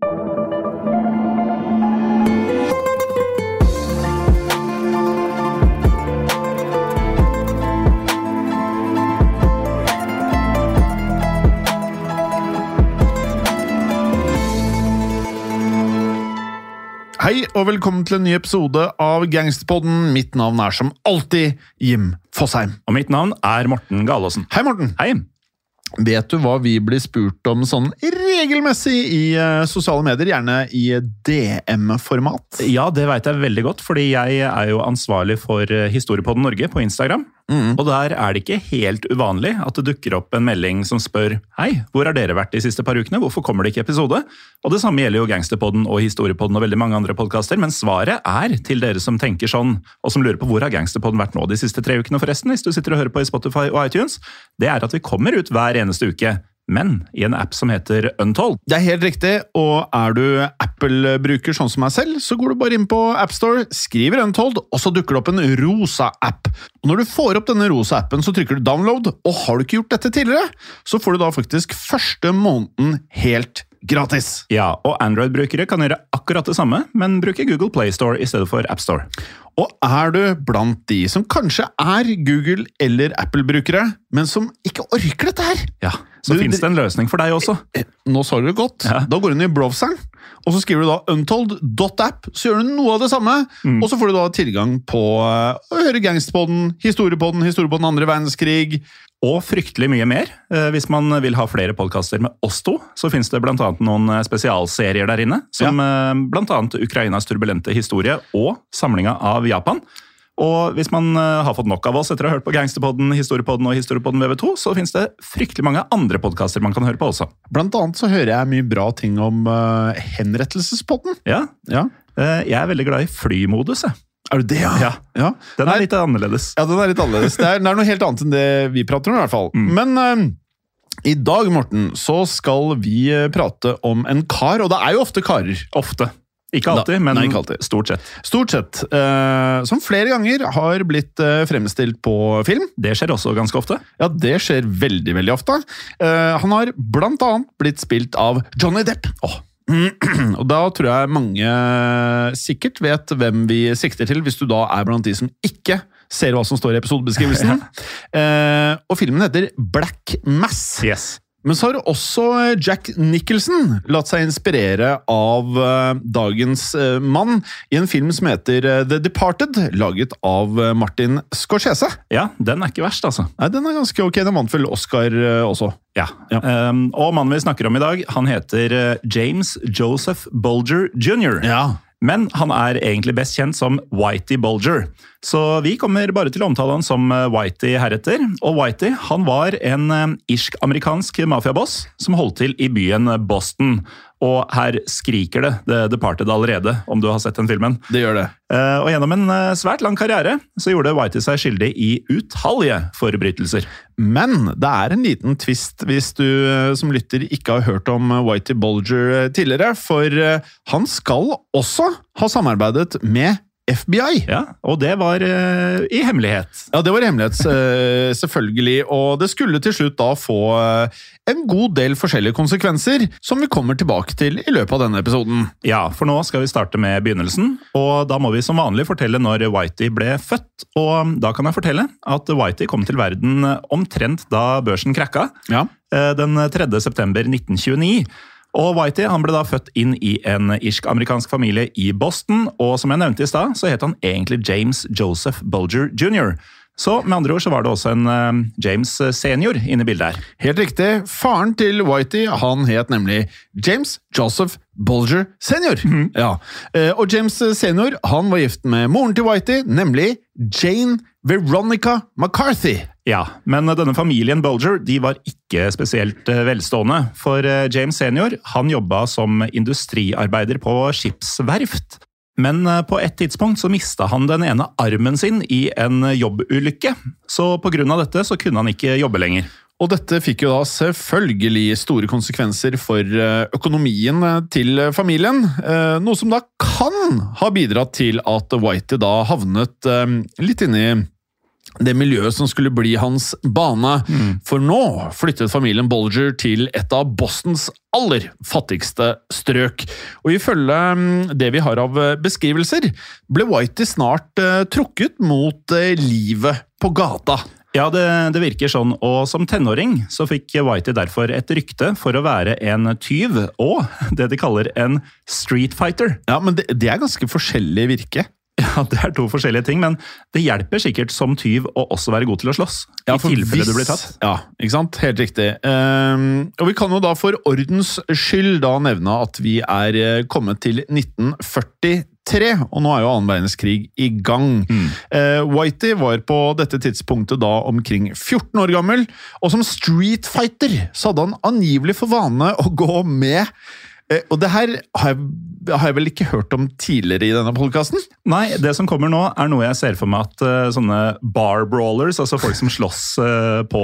Hei og velkommen til en ny episode av Gangsterpodden. Mitt navn er som alltid Jim Fosheim. Og mitt navn er Morten Galaasen. Hei, Morten. Hei. Vet du hva vi blir spurt om sånn regelmessig i eh, sosiale medier? Gjerne i DM-format. Ja, det veit jeg veldig godt, fordi jeg er jo ansvarlig for eh, Historiepodden Norge på Instagram. Og der er det ikke helt uvanlig at det dukker opp en melding som spør Hei, hvor har dere vært de siste par ukene? Hvorfor kommer det ikke episode? Og det samme gjelder jo Gangsterpodden og Historiepodden og veldig mange andre podkaster, men svaret er til dere som tenker sånn, og som lurer på hvor har Gangsterpodden vært nå de siste tre ukene, forresten, hvis du sitter og hører på i Spotify og iTunes, det er at vi kommer ut hver eneste uke. Men i en app som heter Untold. Det er helt riktig, og er du Apple-bruker sånn som meg selv, så går du bare inn på AppStore, skriver Untold, og så dukker det opp en rosa app. Og Når du får opp denne rosa appen, så trykker du download, og har du ikke gjort dette tidligere, så får du da faktisk første måneden helt gratis. Ja, og Android-brukere kan gjøre akkurat det samme, men bruke Google Play Store i stedet for AppStore. Og er du blant de som kanskje er Google- eller Apple-brukere, men som ikke orker dette her? Ja, Så fins det en løsning for deg også. Eh, Nå sa du det godt. Ja. Da går du inn i browseren, og så skriver du da untold.app, så gjør du noe av det samme, Mm. og så får du da tilgang på eh, å høre Gangsterpodden, Historiepodden, Historiepodden andre verdenskrig. Og fryktelig mye mer. Eh, Hvis man vil ha flere podkaster med oss to, så finnes det bl.a. noen eh, spesialserier der inne, som ja. bl.a. Ukrainas turbulente historie og samlinga av Japan. Og hvis man eh, har fått nok av oss etter å ha hørt på Gangsterpodden, Historiepodden og Historiepodden VV2, så finnes det fryktelig mange andre podkaster man kan høre på også. Blant annet så hører jeg mye bra ting om uh, henrettelsespodden. Ja, Ja. eh, Jeg er veldig glad i flymodus, jeg. Er du det, ja? Ja. ja. Den Nei, er litt annerledes. Ja, den er litt annerledes. Det er, det er noe helt annet enn det vi prater om, i hvert fall. Mm. Men eh, i dag, Morten, så skal vi eh, prate om en kar, og det er jo ofte karer. Ofte. Ikke alltid, Da- men nei, ikke alltid. stort sett. Stort sett. Uh, som flere ganger har blitt uh, fremstilt på film. Det skjer også ganske ofte. Ja, det skjer veldig, veldig ofte. Uh, han har blant annet blitt spilt av Johnny Depp. Åh. Og da tror jeg mange sikkert vet hvem vi sikter til, hvis du da er blant de som ikke ser hva som står i episodebeskrivelsen. Eh, og filmen heter Black Mass. Yes. Men så har også Jack Nicholson latt seg inspirere av eh, dagens eh, mann i en film som heter eh, The Departed, laget av eh, Martin Scorsese. Ja, den er ikke verst, altså. Nei, Den er ganske ok. Den vant vel Oscar eh, også. Ja. Ja. Um, og mannen vi snakker om i dag, han heter eh, James Joseph Bolger jr. Ja. Men han er egentlig best kjent som Whitey Bulger. Så vi kommer bare til å omtale han som eh, Whitey heretter. Og Whitey han var en eh, irsk-amerikansk mafiaboss som holdt til i byen Boston. Og her skriker det The Departed allerede, om du har sett den filmen. Det gjør det. Eh, Og gjennom en svært lang karriere så gjorde Whitey seg skyldig i utallige forbrytelser. Men det er en liten twist hvis du som lytter ikke har hørt om Whitey Bulger eh, tidligere. For han skal også ha samarbeidet med FBI. Ja, Og det var uh, i hemmelighet. Ja, det var i hemmelighet, uh, selvfølgelig. Og det skulle til slutt da få uh, en god del forskjellige konsekvenser, som vi kommer tilbake til i løpet av denne episoden. Ja, for nå skal vi starte med begynnelsen. Og da må vi som vanlig fortelle når Whitey ble født. Og da kan jeg fortelle at Whitey kom til verden omtrent da børsen krakka. Ja. Den 3. september 1929. Og Whitey han ble da født inn i en irsk-amerikansk familie i Boston, og som jeg nevnte i stad, så het han egentlig James Joseph Bulger jr. Så med andre ord så var det også en uh, James senior inne i bildet her. Helt riktig. Faren til Whitey han het nemlig James Joseph Bulger senior. Ja. Uh, Og James senior han var gift med moren til Whitey, nemlig Jane Veronica McCarthy. Ja, men denne familien Bulger de var ikke spesielt eh, velstående. For eh, James senior han jobba som industriarbeider på skipsverft. Men eh, på et tidspunkt så mista han den ene armen sin i en jobbulykke. Så pga. dette så kunne han ikke jobbe lenger. Og dette fikk jo da selvfølgelig store konsekvenser for økonomien til familien. Noe som da kan ha bidratt til at Whitey da havnet litt inni det miljøet som skulle bli hans bane. For nå flyttet familien Bolger til et av Bostons aller fattigste strøk. Og ifølge mm, det vi har av eh, beskrivelser, ble Whitey snart uh, trukket mot uh, livet på gata. Ja, det, det virker sånn, og som tenåring så fikk Whitey derfor et rykte for å være en tyv og det de kaller en street fighter. Ja, men det, det er ganske forskjellig virke. Ja, Det er to forskjellige ting, men det hjelper sikkert som tyv å også være god til å slåss. Ja, I tilfelle du blir tatt. Ja, ikke sant? Helt riktig. Um, og vi kan jo da for ordens skyld da nevne at vi er eh, kommet til 1943, og nå er jo annen verdenskrig i gang. Eh, Whitey var på dette tidspunktet da omkring 14 år gammel, og som street fighter så hadde han angivelig for vane å gå med uh, og det her har jeg, har jeg vel ikke hørt om tidligere i denne podkasten? Nei, det som kommer nå er noe jeg ser for meg at uh, sånne bar brawlers, altså folk som slåss uh, på,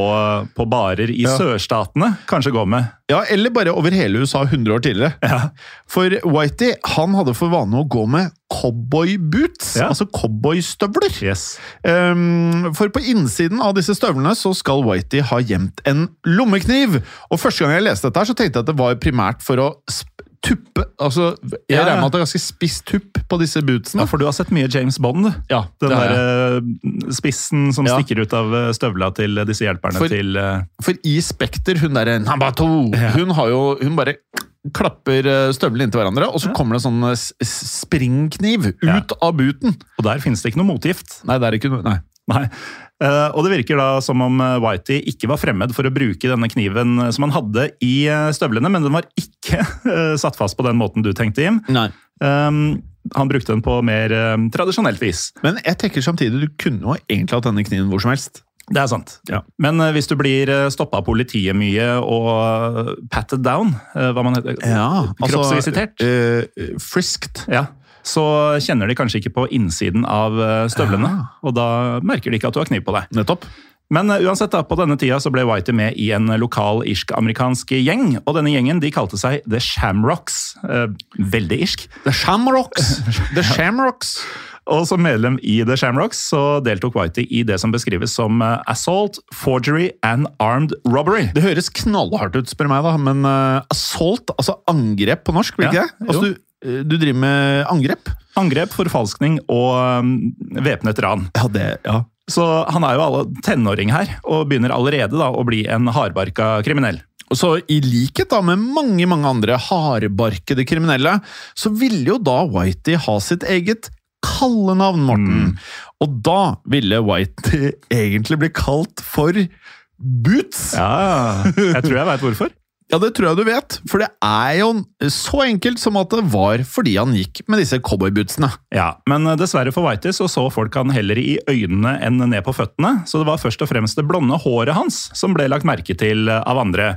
på barer i Ja. sørstatene, kanskje går med. Ja, eller bare over hele USA 100 år tidligere. For Whitey han hadde for vane å gå med cowboyboots, Ja. altså cowboystøvler. Yes. Um, for på innsiden av disse støvlene så skal Whitey ha gjemt en lommekniv. Og første gang jeg leste dette, her, så tenkte jeg at det var primært for å sp tuppe Altså, jeg regner med at det er ganske spiss tupp på disse bootsene. Ja, for du har sett mye James Bond. Ja, Den der eh, spissen som Ja. stikker ut av eh, støvla til disse hjelperne For- til uh... For i Spekter, hun derre ja. hun har jo Hun bare klapper eh, støvlene inntil hverandre, og så kommer det en sånn eh, springkniv ut av booten. Og der finnes det ikke noe motgift. Nei, det er ikke noe Nei. Nei. Eh, og det virker da som om eh, Whitey ikke var fremmed for å bruke denne kniven eh, som han hadde i støvlene, men den var ikke satt fast på den måten du tenkte, Jim. Nei. Um, han brukte den på mer um, tradisjonelt vis. Men jeg tenker samtidig, du kunne jo egentlig hatt denne kniven hvor som helst. Det er sant. Ja. Men uh, hvis du blir stoppa av politiet mye og patted down, uh, hva man heter, kroppsvisitert, Altså, uh, frisked. ja, så kjenner de kanskje ikke på innsiden av eh, støvlene. Ja. Og da merker de ikke at du har kniv på deg. Nettopp. Men eh, uansett, da, på denne tida så ble Whitey med i en lokal irsk-amerikansk gjeng. Og denne gjengen de kalte seg The Shamrocks. Eh, veldig irsk. The Shamrocks. The Shamrocks. Og som medlem i The Shamrocks så deltok Whitey i det som beskrives som assault, forgery and armed robbery. Det høres knallhardt ut, spør meg, da, men assault, altså angrep på norsk, blir det Ja, ikke det? Altså, du, du driver med angrep? Angrep, forfalskning og um, væpnet ran. Ja, det Ja. Så han er jo alle tenåring her, og begynner allerede da å bli en hardbarka kriminell. Og så I likhet da med mange mange andre hardbarkede kriminelle, så ville jo da Whitey ha sitt eget kallenavn, Morten. Og da ville Whitey egentlig bli kalt for Boots. Ja, Jeg tror jeg veit hvorfor. Ja, det tror jeg du vet, for det er jo så enkelt som at det var fordi han gikk med disse cowboybootsene. Ja, Men dessverre for Whitey så så folk han heller i øynene enn ned på føttene, så det var først og fremst det blonde håret hans som ble lagt merke til av andre.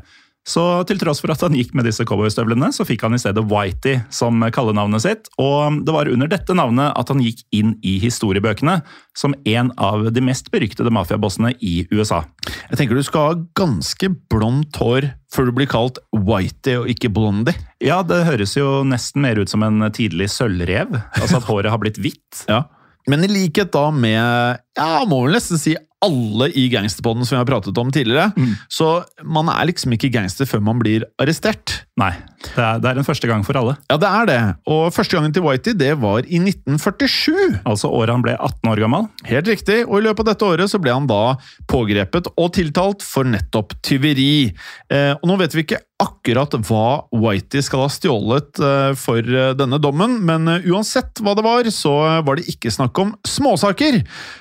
Så til tross for at han gikk med disse cowboystøvlene, så fikk han i stedet Whitey som kallenavnet sitt, og det var under dette navnet at han gikk inn i historiebøkene som en av de mest beryktede mafiabossene i USA. Jeg tenker du skal ha ganske blondt hår før du blir kalt Whitey og ikke Blondie. Ja, det høres jo nesten mer ut som en tidlig sølvrev, altså at håret har blitt hvitt. Ja. Men i likhet da med, ja, må vel nesten si alle i gangsterpodden som vi har pratet om tidligere, så man er liksom ikke gangster før man blir arrestert. Nei, det er, det er en første gang for alle. Ja, det er det. Og første gangen til Whitey, det var i 1947. Altså året han ble 18 år gammel. Helt riktig, og i løpet av dette året så ble han da pågrepet og tiltalt for nettopp tyveri. Eh, og nå vet vi ikke akkurat hva Whitey skal ha stjålet eh, for eh, denne dommen, men eh, uansett hva det var, så var det ikke snakk om småsaker.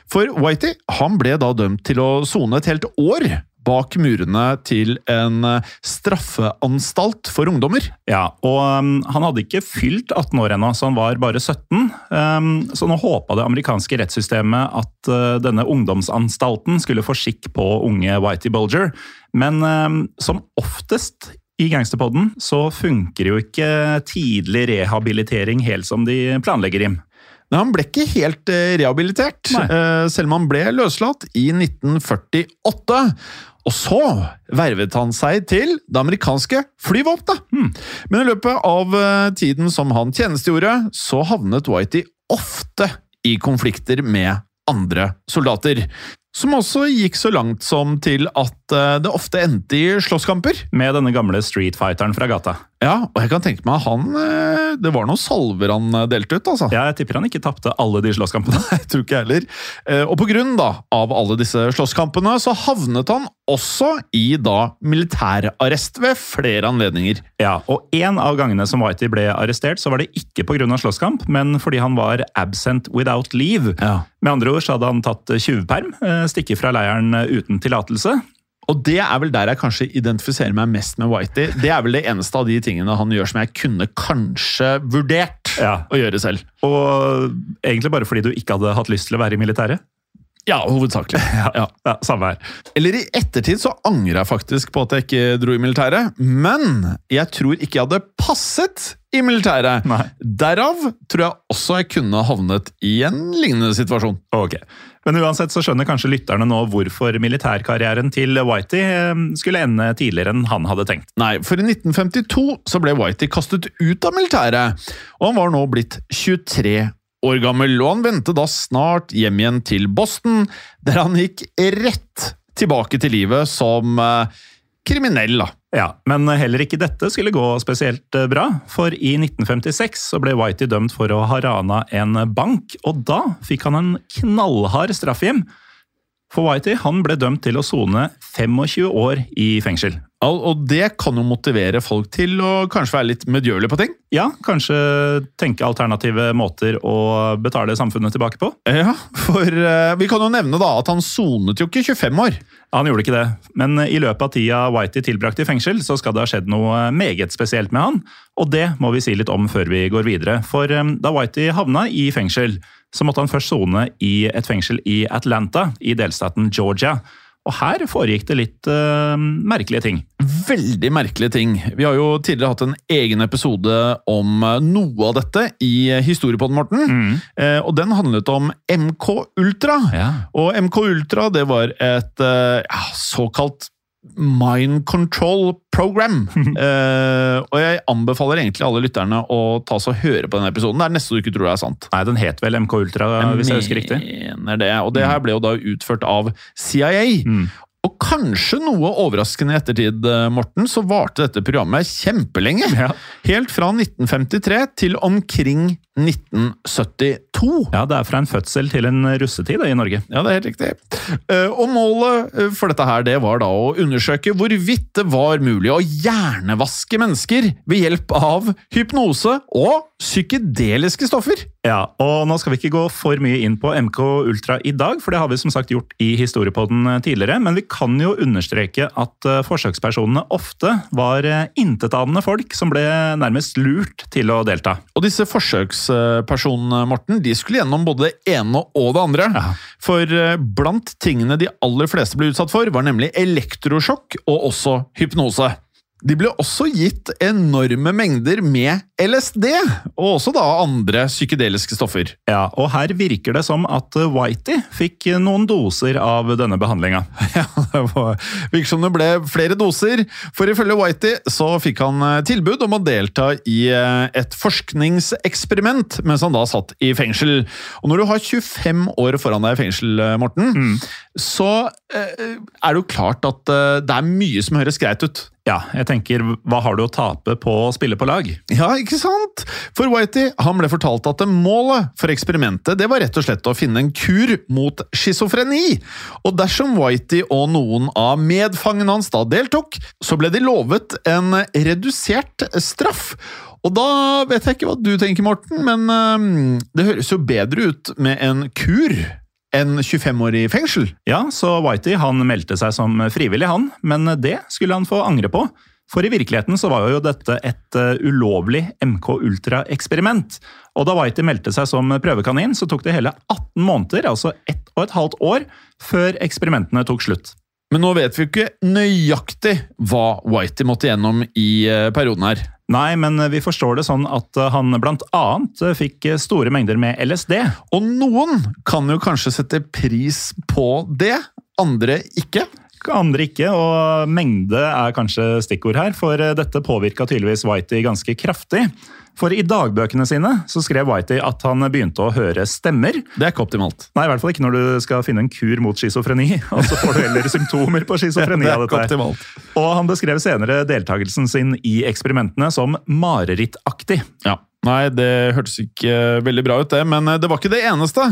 For Whitey han ble da dømt til å sone et helt år bak murene til en eh, straffeanstalt for ungdommer. Ja, og um, han hadde ikke fylt 18 år ennå, så han var bare 17. Um, så nå håpa det amerikanske rettssystemet at uh, denne ungdomsanstalten skulle få skikk på unge Whitey Bulger, men um, som oftest i Gangsterpodden så funker jo ikke tidlig rehabilitering helt som de planlegger, Jim. Men han ble ikke helt eh, rehabilitert, Nei. eh, selv om han ble løslatt i 1948. Og så vervet han seg til det amerikanske flyvåpenet. Men i løpet av eh, tiden som han tjenestegjorde, så havnet Whitey ofte i konflikter med andre soldater. Som også gikk så langt som til at det ofte endte i slåsskamper. Med denne gamle streetfighteren fra gata. Ja, og jeg kan tenke meg han eh, Det var noen salver han eh, delte ut, altså. Ja, jeg tipper han ikke tapte alle de slåsskampene. Jeg tror ikke heller. Eh, Og på grunn da, av alle disse slåsskampene, så havnet han også i da militærarrest ved flere anledninger. Ja, og en av gangene som Whitey ble arrestert, så var det ikke pga. slåsskamp, men fordi han var absent without leave. Ja. Med andre ord så hadde han tatt tjuvperm, stikket fra leiren uten tillatelse. Og det er vel der jeg kanskje identifiserer meg mest med Whitey. Det er vel det eneste av de tingene han gjør som jeg kunne kanskje vurdert Ja. å gjøre selv. Og egentlig bare fordi du ikke hadde hatt lyst til å være i militæret. Ja, hovedsakelig. Ja. Ja, Samme her. Eller i ettertid så angrer jeg faktisk på at jeg ikke dro i militæret, men jeg tror ikke jeg hadde passet i militæret. Nei. Derav tror jeg også jeg kunne havnet i en lignende situasjon. Ok. Men uansett så skjønner kanskje lytterne nå hvorfor militærkarrieren til Whitey eh, skulle ende tidligere enn han hadde tenkt. Nei, for i 1952 så ble Whitey kastet ut av militæret, og han var nå blitt 23 år gammel, og han vendte da snart hjem igjen til Boston, der han gikk rett tilbake til livet som eh, kriminell, da. Ja, Men heller ikke dette skulle gå spesielt eh, bra, for i 1956 så ble Whitey dømt for å ha rana en bank, og da fikk han en knallhard straff hjem. For Whitey han ble dømt til å sone 25 år i fengsel. Og det kan jo motivere folk til å kanskje være litt medgjørlige på ting. Ja, kanskje tenke alternative måter å betale samfunnet tilbake på? Ja, for eh, vi kan jo nevne da at han sonet jo ikke 25 år. Han gjorde ikke det, men i løpet av tida Whitey tilbrakte i fengsel, så skal det ha skjedd noe meget spesielt med han, og det må vi si litt om før vi går videre. For eh, da Whitey havna i fengsel, så måtte han først sone i et fengsel i Atlanta i delstaten Georgia. Og her foregikk det litt uh, merkelige ting. Veldig merkelige ting. Vi har jo tidligere hatt en egen episode om eh, noe av dette i Historiepodden, Morten. Eh, og den handlet om MK Ultra. Ja. Og MK Ultra det var et uh, såkalt mind control program. uh, og jeg anbefaler egentlig alle lytterne å ta seg og høre på den episoden. Det er nesten du ikke tror det er sant. Nei, den het vel MK Ultra, hvis jeg husker riktig. det. Og det her ble jo da utført av CIA. Og kanskje noe overraskende i ettertid, eh, Morten, så varte dette programmet kjempelenge. Ja. Helt fra 1953 til omkring 1972. Ja, det er fra en fødsel til en russetid i Norge. Ja, det er helt riktig. Eh, Og målet eh, for dette her, det var da å undersøke hvorvidt det var mulig å hjernevaske mennesker ved hjelp av hypnose og psykedeliske stoffer. Ja, og nå skal vi ikke gå for mye inn på MK Ultra i dag, for det har vi som sagt gjort i Historiepodden tidligere, men vi kan jo understreke at eh, forsøkspersonene ofte var eh, intetanende folk som ble nærmest lurt til å delta. Og disse forsøkspersonene, Morten, de skulle gjennom både det ene og det andre. Ja. For eh, blant tingene de aller fleste ble utsatt for, var nemlig elektrosjokk og også hypnose. De ble også gitt enorme mengder med LSD, og også da andre psykedeliske stoffer. Ja, og her virker det som at Whitey fikk noen doser av denne behandlinga. Ja, det var, virker som det ble flere doser, for ifølge Whitey så fikk han eh, tilbud om å delta i eh, et forskningseksperiment mens han da satt i fengsel. Og når du har 25 år foran deg i fengsel, Morten, Morten, så eh, er det jo klart at eh, det er mye som høres greit ut. Ja, jeg tenker, hva har du å tape på å spille på lag? Ja, ikke sant? For Whitey han ble fortalt at målet for eksperimentet det var rett og slett å finne en kur mot schizofreni. Og dersom Whitey og noen av medfangene hans da deltok, så ble de lovet en redusert straff. Og da vet jeg ikke hva du tenker, Morten, men det høres jo bedre ut med en kur enn 25 år i fengsel. Ja, så Whitey han meldte seg som frivillig, han, men det skulle han få angre på. For i virkeligheten så var jo dette et uh, ulovlig MK Ultra-eksperiment. Og da Whitey meldte seg som prøvekanin, så tok det hele 18 måneder, altså ett og et halvt år, før eksperimentene tok slutt. Men nå vet vi jo ikke nøyaktig hva Whitey måtte gjennom i uh, perioden her. Nei, men vi forstår det sånn at uh, han uh, fikk store mengder med LSD. Og noen kan jo kanskje sette pris på det, andre ikke. Andre ikke, og mengde er kanskje stikkord her, for dette påvirka tydeligvis Whitey ganske kraftig. For i dagbøkene sine så skrev Whitey at han begynte å høre stemmer. Det er ikke optimalt. Nei, i hvert fall ikke når du skal finne en kur mot schizofreni. Og så får du heller symptomer på schizofreni Det er av dette. optimalt. Og han beskrev senere deltakelsen sin i eksperimentene som marerittaktig. Ja. Nei, det hørtes ikke veldig bra ut, det, men eh, det var ikke det eneste.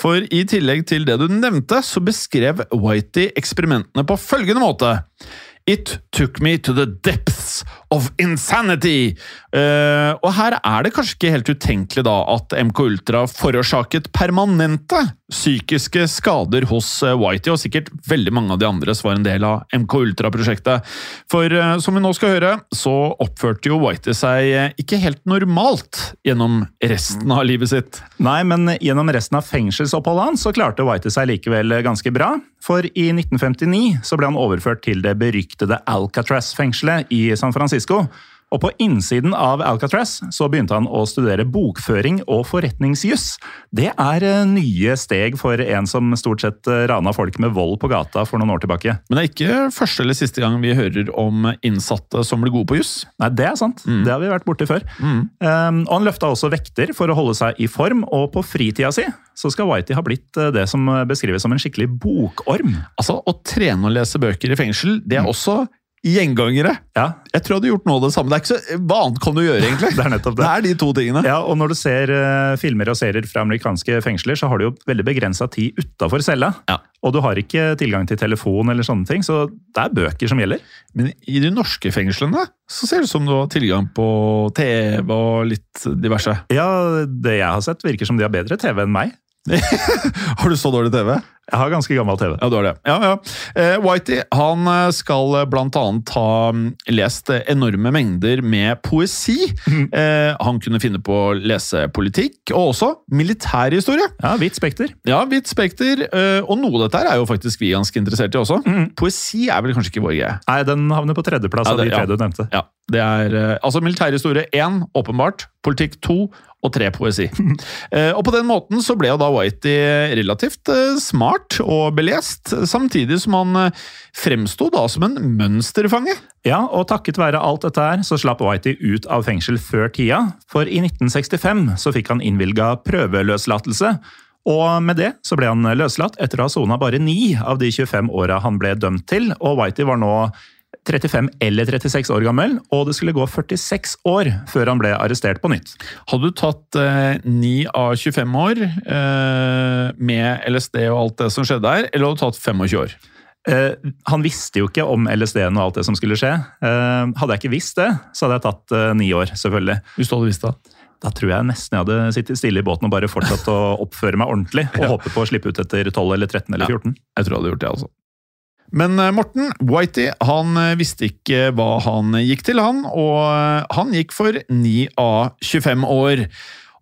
For i tillegg til det du nevnte, så beskrev Whitey eksperimentene på følgende måte. It took me to the depths of insanity. Uh, og her er det kanskje ikke helt utenkelig da at MK Ultra forårsaket permanente psykiske skader hos eh, Whitey, og sikkert veldig mange av de andre som var en del av MK Ultra-prosjektet. For uh, som vi nå skal høre, så oppførte jo Whitey seg ikke helt normalt gjennom resten av livet sitt. Nei, men gjennom resten av fengselsoppholdet hans så klarte Whitey seg likevel ganske bra. For i 1959 så ble han overført til det beryktede Alcatraz-fengselet i San Francisco. Og på innsiden av Alcatraz så begynte han å studere bokføring og forretningsjuss. Det er eh, nye steg for en som stort sett eh, rana folk med vold på gata for noen år tilbake. Men det er ikke første eller siste gang vi hører om innsatte som blir gode på juss. Nei, det er sant. Det har vi vært borti før. Um, og han løfta også vekter for å holde seg i form, og på fritida si så skal Whitey ha blitt eh, det som beskrives som en skikkelig bokorm. Altså, Å trene og lese bøker i fengsel, det er også gjengangere. Ja, Jeg tror jeg hadde gjort noe av det samme. Det er ikke så, Hva annet kan du gjøre, egentlig? Det er nettopp det. Det er de to tingene. Ja, og når du ser uh, filmer og serier fra amerikanske fengsler, så har du jo veldig begrensa tid utafor cella. Ja. Og du har ikke tilgang til telefon eller sånne ting, så det er bøker som gjelder. Men i de norske fengslene så ser det ut som du har tilgang på TV og litt diverse. Ja, det jeg har sett, virker som de har bedre TV enn meg. Har du så dårlig TV? Jeg har ganske gammel TV. Ja, du har det. Ja, ja. Eh, Whitey han eh, skal blant annet ha mm, lest enorme mengder med poesi. Eh, han kunne finne på å lese politikk, og også militærhistorie. Ja, Hvitt spekter. Ja, hvitt spekter, eh, og noe av dette er jo faktisk vi ganske interessert i også. Poesi er vel kanskje ikke vår greie. Nei, den havner på tredjeplass Ja, av det- de tre ja. du nevnte. Ja, det er eh, altså militærhistorie én, åpenbart. Politikk to og tre poesi. Eh, og på den måten så ble jo da Whitey relativt eh, smart og belest, samtidig som han eh, fremsto da som en mønsterfange. Ja, og takket være alt dette her, så slapp Whitey ut av fengsel før tida. For i 1965 så fikk han innvilga prøveløslatelse. Og med det så ble han løslatt etter å ha sona bare ni av de 25 åra han ble dømt til. Og Whitey var nå 35 eller 36 år gammel, og det skulle gå 46 år før han ble arrestert på nytt. Hadde du tatt eh, 9 av 25 år eh, med LSD og alt det som skjedde der, eller hadde du tatt 25 år? Eh, han visste jo ikke om LSD-en og alt det som skulle skje. Eh, hadde jeg ikke visst det, så hadde jeg tatt eh, ni år, selvfølgelig. Hvis du hadde visst det. Da tror jeg nesten jeg hadde sittet stille i båten og bare fortsatt å oppføre meg ordentlig, og håpe på å slippe ut etter 12 eller 13 eller 14. Jeg tror jeg hadde gjort det, altså. Men eh, Morten, Whitey, han eh, visste ikke hva han gikk til, han, og eh, han gikk for 9 av 25 år.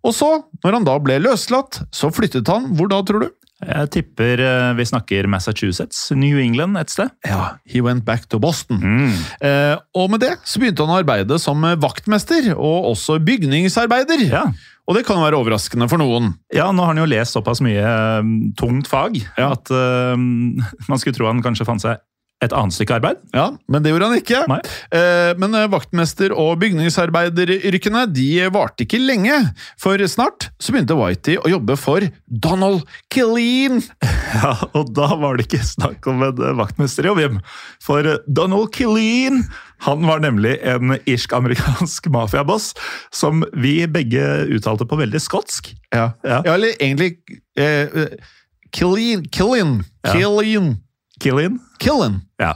Og så, når han da ble løslatt, så flyttet han hvor da, tror du? Jeg tipper vi snakker Massachusetts, New England et sted. Ja, he went back to Boston. Mm. Eh, og med det så begynte han å arbeide som vaktmester, og også bygningsarbeider. Ja. Og det kan være overraskende for noen. Ja, nå har han jo lest såpass mye eh, tungt fag Ja. at uh, man skulle tro han kanskje fant seg et annet stykke arbeid. Ja, Men det gjorde han ikke. Nei. Eh, men eh, vaktmester- og bygningsarbeideryrkene de varte ikke lenge, for snart så begynte Whitey å jobbe for Donald Killeen. Ja, Og da var det ikke snakk om en eh, vaktmesterjobb, Jim. For Donald Killeen han var nemlig en irsk-amerikansk mafiaboss som vi begge uttalte på veldig skotsk. Ja. Ja. eller egentlig eh, Killeen. Killeen Killeen Ja. Killeen. Killeen. Ja.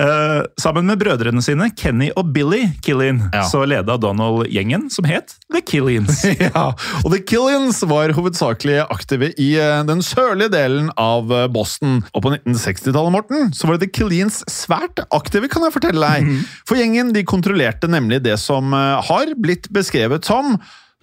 Eh, sammen med brødrene sine, Kenny og Billy Killian Ja. så leda Donald gjengen som het The Killians. Ja, og The Killians var hovedsakelig aktive i eh, den sørlige delen av eh, Boston. Og på 1960-tallet, Morten, så var det The Killians svært aktive, kan jeg fortelle deg. For gjengen de kontrollerte nemlig det som eh, har blitt beskrevet som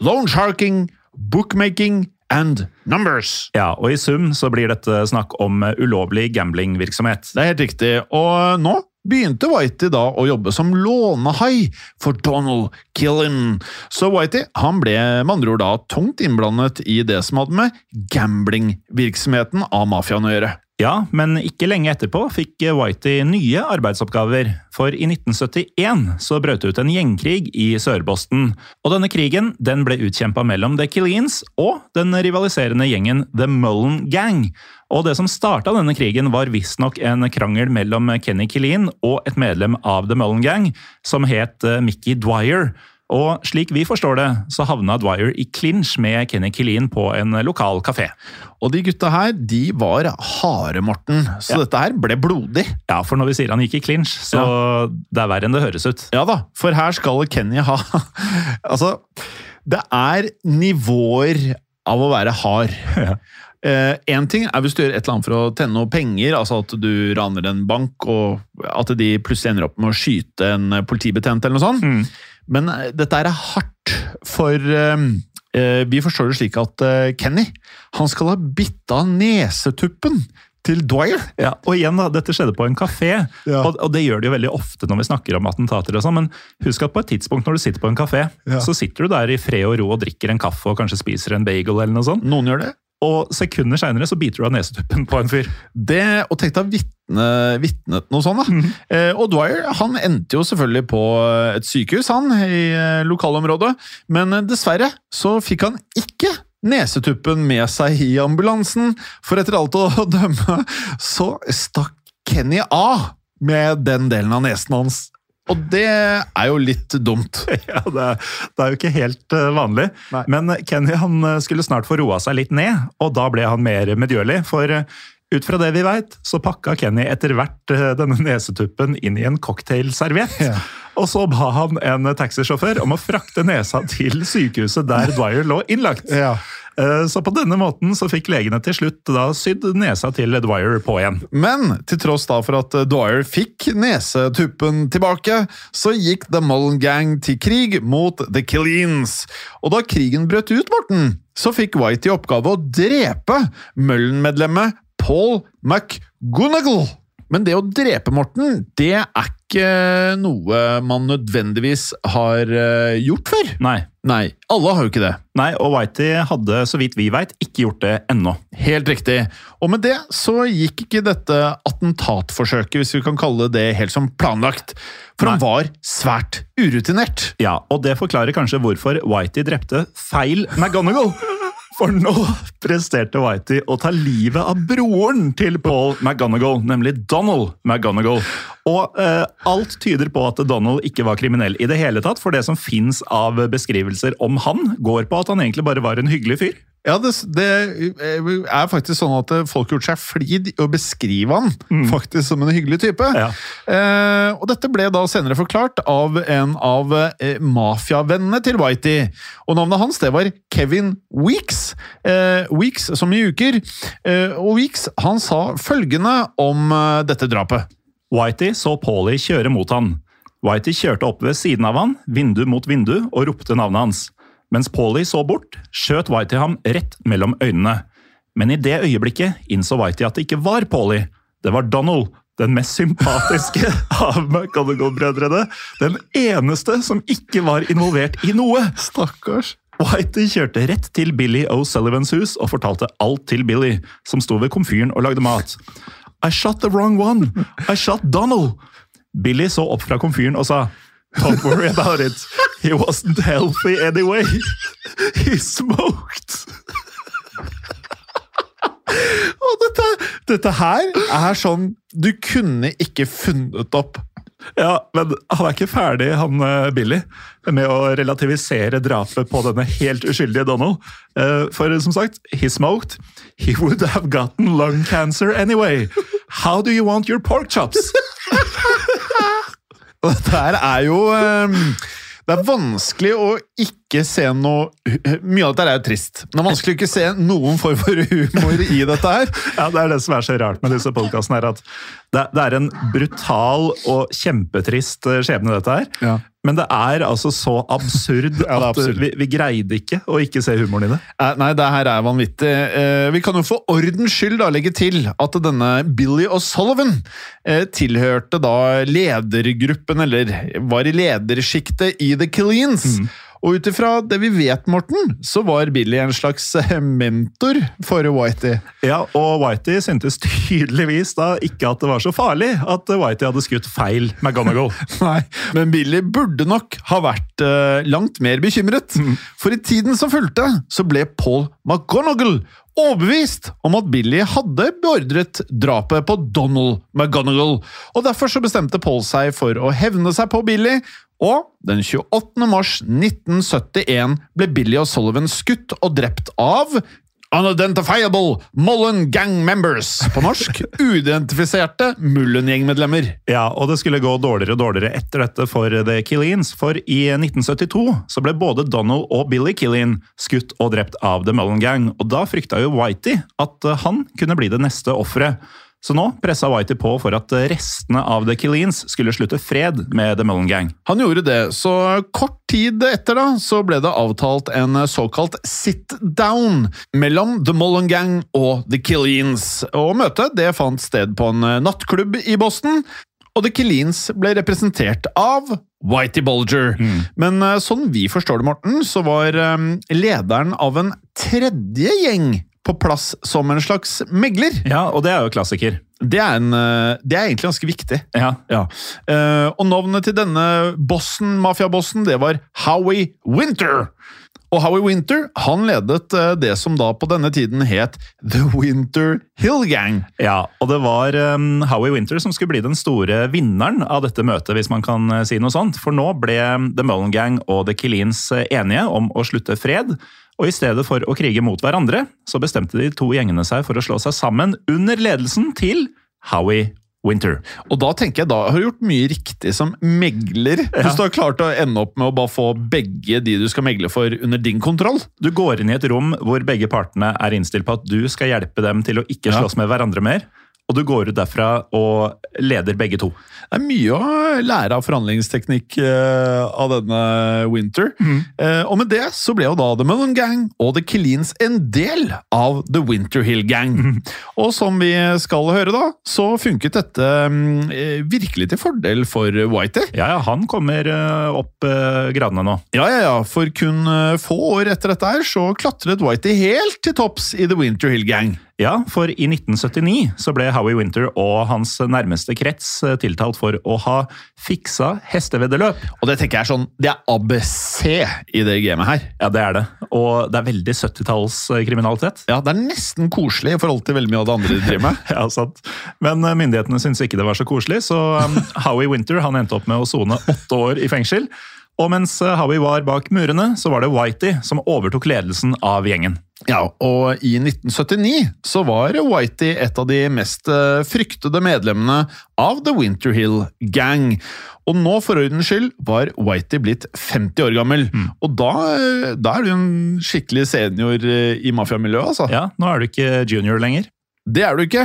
loan sharking, bookmaking and numbers. Ja, og i sum så blir dette snakk om eh, ulovlig gamblingvirksomhet. Det er helt riktig. Og nå begynte Whitey da å jobbe som lånehai for Donald Killen. Så Whitey han ble med andre ord da tungt innblandet i det som hadde med gamblingvirksomheten av mafiaen å gjøre. Ja, men ikke lenge etterpå fikk Whitey nye arbeidsoppgaver, for i 1971 så brøt det ut en gjengkrig i Sør-Boston. Og denne krigen den ble utkjempa mellom The Killeens og den rivaliserende gjengen The Mullen Gang. Og det som starta denne krigen, var visstnok en krangel mellom Kenny Killeen og et medlem av The Mullen Gang som het eh, Mickey Dwyer. Og slik vi forstår det, så havna Dwyer i clinch med Kenny Killeen på en lokal kafé. Og de gutta her, de var harde, Morten. Så Ja. dette her ble blodig. Ja, for når vi sier han gikk i clinch, så det er verre enn det høres ut. Ja da, for her skal Kenny ha Altså, det er nivåer av å være hard. Én ting er hvis du gjør et eller annet for å tjene noe penger, altså at du raner en bank, og at de plutselig ender opp med å skyte en politibetjent eller noe sånt. Mm. Men eh, dette er hardt, for eh, eh, vi forstår det slik at Kenny han skal ha bitta nesetuppen til Dwyer. Ja, og igjen da, Dette skjedde på en kafé, Ja. og, og det gjør det jo veldig ofte når vi snakker om attentater. og sånn, Men husk at på et tidspunkt når du sitter på en kafé, Ja. så sitter du der i fred og ro og drikker en kaffe og kanskje spiser en bagel, eller noe sånt, Noen gjør det. og sekunder seinere så biter du av nesetuppen på en fyr. Det, og tenk deg vitnet noe sånt, da. Eh, og Dwyer han endte jo selvfølgelig på et sykehus, han, i eh, lokalområdet. Men eh, dessverre så fikk han ikke nesetuppen med seg i ambulansen, for etter alt å dømme så stakk Kenny av med den delen av nesen hans. Og det er jo litt dumt. Ja, det, det er jo ikke helt eh, vanlig. Nei. Men Kenny han eh, skulle snart få roa seg litt ned, og da ble han mer medgjørlig. For eh, ut fra det vi veit, så pakka Kenny etter hvert eh, denne nesetuppen inn i en cocktailserviett. Ja. Og så ba han en taxisjåfør om å frakte nesa til sykehuset der Dwyer lå innlagt. Ja. Eh, Så på denne måten så fikk legene til slutt da sydd nesa til Dwyer på igjen. Men til tross da for at Dwyer fikk nesetuppen tilbake, så gikk The Mullen Gang til krig mot The Killeens. Og da krigen brøt ut, Morten, så fikk White i oppgave å drepe Mullen-medlemmet Paul McGonagall. Men det å drepe Morten, det er ikke noe man nødvendigvis har eh, gjort før. Nei. Nei, alle har jo ikke det. Nei, og Whitey hadde, så vidt vi veit, ikke gjort det ennå. Helt riktig. Og med det så gikk ikke dette attentatforsøket, hvis vi kan kalle det helt som planlagt. For han var svært urutinert. Ja, og det forklarer kanskje hvorfor Whitey drepte feil McGonagall. For nå presterte Whitey å ta livet av broren til Paul McGonagall, nemlig Donald McGonagall. Og eh, alt tyder på at Donald ikke var kriminell i det hele tatt, for det som fins av beskrivelser om han, går på at han egentlig bare var en hyggelig fyr. Ja, det, det er faktisk sånn at folk har gjort seg flid i å beskrive han faktisk som en hyggelig type. Ja. Eh, og dette ble da senere forklart av en av eh, mafiavennene til Whitey. Og navnet hans det var Kevin Weeks. Eh, Weeks som i uker. Eh, og Weeks han sa følgende om eh, dette drapet. Whitey så Paulie kjøre mot han. Whitey kjørte opp ved siden av han, vindu mot vindu, og ropte navnet hans. Mens Paulie så bort, skjøt Whitey ham rett mellom øynene. Men i det øyeblikket innså Whitey at det ikke var Paulie. Det var Donald, den mest sympatiske av McGonagall-brødrene. Den eneste som ikke var involvert i noe. Stakkars. Whitey kjørte rett til Billy O'Sullivans hus og fortalte alt til Billy, som sto ved komfyren og lagde mat. I shot the wrong one! I shot Donald! Billy så opp fra komfyren og sa Don't worry about it. He wasn't healthy anyway. He smoked. Og dette, dette her er sånn du kunne ikke funnet opp. Ja, men han er ikke ferdig, han eh, Billy, med å relativisere drapet på denne helt uskyldige Donald. Eh, For som sagt, he smoked. He would have gotten lung cancer anyway. How do you want your pork chops? Og dette her er jo ehm, Det er vanskelig å ikke se noe Mye av dette er jo trist. Det er vanskelig å ikke se noen form for humor i dette her. Ja, Det er det som er så rart med disse podkastene. at det, det er en brutal og kjempetrist eh, skjebne, dette her. Ja. Men det er altså så absurd Ja, er at absurd. Vi, vi greide ikke å ikke se humoren i det. Eh, Nei, det her er vanvittig. Eh, Vi kan jo for ordens skyld da legge til at denne Billy O'Sullivan eh, tilhørte da ledergruppen, eller var i ledersjiktet i The Killians. Og ut ifra det vi vet, Morten, så var Billy en slags eh, mentor for Whitey. Ja, og Whitey syntes tydeligvis da ikke at det var så farlig at Whitey hadde skutt feil McGonagall. Nei, men Billy burde nok ha vært uh, langt mer bekymret. For i tiden som fulgte, så ble Paul McGonagall overbevist om at Billy hadde beordret drapet på Donald McGonagall. Og derfor så bestemte Paul seg for å hevne seg på Billy, og den 28. mars 1971 ble Billy og Sullivan skutt og drept av Unidentifiable Mullen Gang Members, på norsk uidentifiserte Mullen-gjengmedlemmer. Ja, og det skulle gå dårligere og dårligere etter dette for The Killians, for i 1972 så ble både Donald og Billy Killian skutt og drept av The Mullen Gang, og da frykta jo Whitey at eh, han kunne bli det neste offeret. Så nå pressa Whitey på for at restene av The Killeens skulle slutte fred med The Mullen Gang. Han gjorde det, så kort tid etter da, så ble det avtalt en såkalt sit-down mellom The Mullen Gang og The Killeens. Og møtet det fant sted på en nattklubb i Boston, og The Killeens ble representert av Whitey Bulger. Men eh, sånn vi forstår det, Morten, så var eh, lederen av en tredje gjeng på plass som en slags megler. Ja, og det er jo klassiker. Det er, en, eh, det er egentlig ganske viktig. Ja, Ja, Uh, og navnet til denne bossen, mafiabossen, det var Howie Winter. Og Howie Winter han ledet eh, det som da på denne tiden het The Winter Hill Gang. Ja, og det var um, Howie Winter som skulle bli den store vinneren av dette møtet, hvis man kan si noe sånt. For nå ble The Mullen Gang og The Killians eh, enige om å slutte fred. Og i stedet for å krige mot hverandre, så bestemte de to gjengene seg for å slå seg sammen under ledelsen til Howie Winter. Og da tenker jeg da har du gjort mye riktig som megler. Hvis du har klart å ende opp med å bare få begge de du skal megle for, under din kontroll. Du går inn i et rom hvor begge partene er innstilt på at du skal hjelpe dem til å ikke Ja. med hverandre mer. Og du går ut derfra og leder begge to. Det er mye å lære av forhandlingsteknikk eh, av denne Winter. Eh, og med det så ble jo da The Mullen Gang og The Killeens en del av The Winter Hill Gang. Og som vi skal høre da, så funket dette mm, eh, virkelig til fordel for Whitey. Ja, ja, han kommer opp gradene nå. Ja, ja, ja, for kun få år etter dette her så klatret Whitey helt til topps i The Winter Hill Gang. Ja, for i 1979 så ble Howie Winter og hans nærmeste krets eh, tiltalt for å ha fiksa hesteveddeløp. Og det tenker jeg er sånn, det er ABC i det gamet her. Ja, det er det. Og det er veldig 70-tallskriminalitet. Ja, det er nesten koselig i forhold til veldig mye av det andre de driver med. Ja, sant. Men eh, myndighetene syntes ikke det var så koselig, så um, Howie Winter han endte opp med å sone åtte år i fengsel. Og mens eh, Howie var bak murene, så var det Whitey som overtok ledelsen av gjengen. Ja, og i 1979 så var Whitey et av de mest eh, fryktede medlemmene av The Winter Hill Gang. Og nå, for ordens skyld, var Whitey blitt 50 år gammel. Og da, eh, da er du en skikkelig senior i mafiamiljøet, altså. Ja, Nå er du ikke junior lenger. Det er du ikke,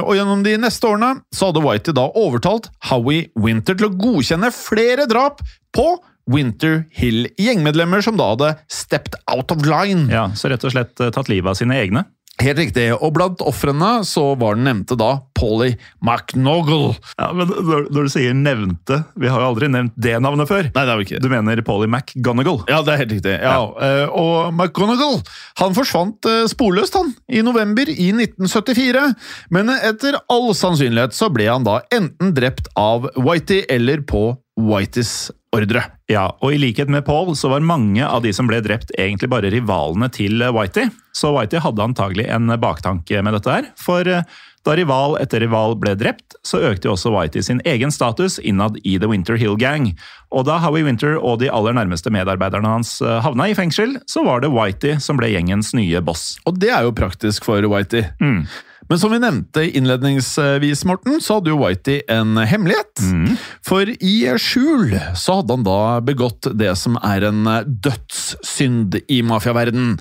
og gjennom de neste årene så hadde Whitey da overtalt Howie Winter til å godkjenne flere drap på Winter Hill-gjengmedlemmer som da hadde stepped out of line. Ja, Så rett og slett eh, tatt livet av sine egne. Helt riktig. Og blant ofrene så var den nevnte da Polly McNoggle. Ja, men når, når du sier 'nevnte', vi har jo aldri nevnt det navnet før. Nei, det har vi ikke. Du mener Polly McGonagall? Ja, det er helt riktig. Ja. Ja. Og McGonagall han forsvant eh, sporløst han, i november i 1974. Men etter all sannsynlighet så ble han da enten drept av Whitey eller på Whiteys ordre. Ja, og i likhet med Paul så var mange av de som ble drept egentlig bare rivalene til Whitey. Så Whitey hadde antagelig en baktanke med dette her. For eh, da rival etter rival ble drept, så økte jo også Whitey sin egen status innad i The Winter Hill Gang. Og da Howie Winter og de aller nærmeste medarbeiderne hans eh, havna i fengsel, så var det Whitey som ble gjengens nye boss. Og det er jo praktisk for Whitey. Men som vi nevnte innledningsvis, Morten, så hadde jo Whitey en hemmelighet. For i skjul så hadde han da begått det som er en dødssynd i mafiaverden.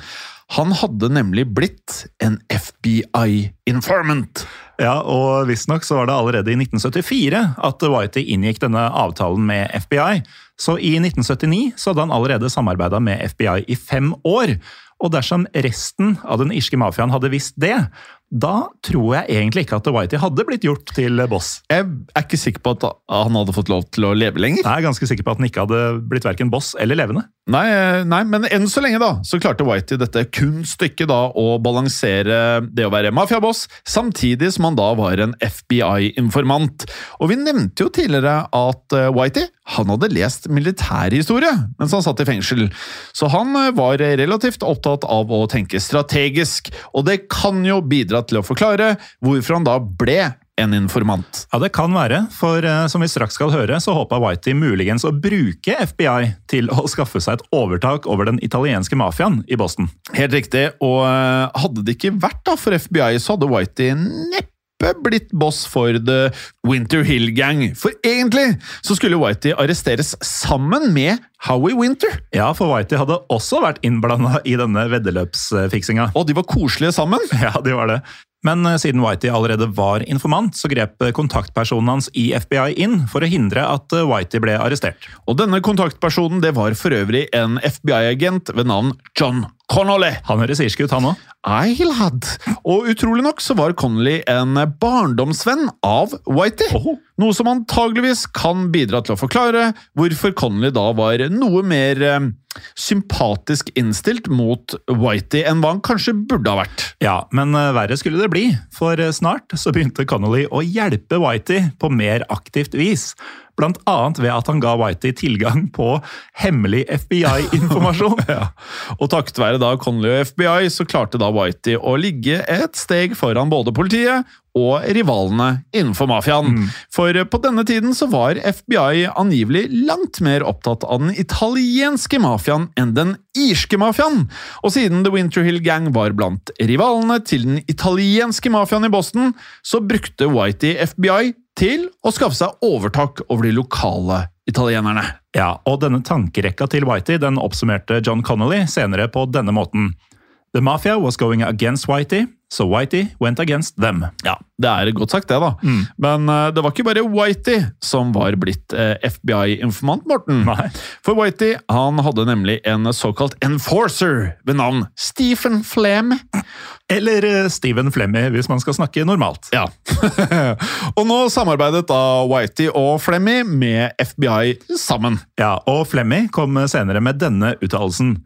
Han hadde nemlig blitt en FBI-informant. Ja, og visstnok så var det allerede i 1974 at Whitey inngikk denne avtalen med FBI. Så i 1979 så hadde han allerede samarbeida med FBI i fem år. Og dersom resten av den irske mafiaen hadde visst det, da tror jeg egentlig ikke at Whitey hadde blitt gjort til boss. Jeg er ikke sikker på at han hadde fått lov til å leve lenger. Jeg er ganske sikker på at han ikke hadde blitt verken boss eller levende. Nei, eh, nei, men enn så lenge da, så klarte Whitey dette kunststykket da å balansere det å være mafiaboss, samtidig som han da var en FBI-informant. Og vi nevnte jo tidligere at eh, Whitey han hadde lest militærhistorie mens han satt i fengsel, så han eh, var relativt opptatt av å tenke strategisk, og det kan jo bidra til å forklare hvorfor han da ble en informant. Ja, det kan være, for eh, som vi straks skal høre, så håpa Whitey muligens å bruke FBI til å skaffe seg et overtak over den italienske mafiaen i Boston. Helt riktig, og eh, hadde det ikke vært da for FBI, så hadde Whitey neppe blitt boss for The Winter Hill Gang. For egentlig så skulle Whitey arresteres sammen med Howie Winter. Ja, for Whitey hadde også vært innblanda i denne veddeløpsfiksinga. Og de var koselige sammen. Ja, de var det. Men eh, siden Whitey allerede var informant, så grep eh, kontaktpersonen hans i FBI inn for å hindre at eh, Whitey ble arrestert. Og denne kontaktpersonen det var for øvrig en FBI-agent ved navn John Connolly. Han høres irsk ut, han òg. Ei, lad. Og utrolig nok så var Connolly en barndomsvenn av Whitey. Noe som antageligvis kan bidra til å forklare hvorfor Connolly da var noe mer sympatisk innstilt mot Whitey enn hva han kanskje burde ha vært. Ja, men eh, verre skulle det bli, for eh, snart så begynte Connolly å hjelpe Whitey på mer aktivt vis. Blant annet ved at han ga Whitey tilgang på hemmelig FBI-informasjon. Ja. Og takket være da Connolly og FBI så klarte da Whitey å ligge et steg foran både politiet og rivalene innenfor mafiaen. For på denne tiden så var FBI angivelig langt mer opptatt av den italienske mafiaen enn den irske mafiaen. Og siden The Winter Hill Gang var blant rivalene til den italienske mafiaen i Boston, så brukte Whitey FBI til å skaffe seg overtak over de lokale italienerne. Ja, og denne tankerekka til Whitey den oppsummerte John Connolly senere på denne måten. The mafia was going against Whitey, so Whitey went against them. Ja, det er godt sagt, det, da. Men uh, det var ikke bare Whitey som var blitt uh, FBI-informant, Morten. Nei. For Whitey han hadde nemlig en såkalt enforcer ved navn Stephen Flem. Eller uh, Stephen Flemmy, hvis man skal snakke normalt. Ja. og nå samarbeidet da Whitey og Flemmy med FBI sammen. Ja, og Flemmy kom senere med denne uttalelsen.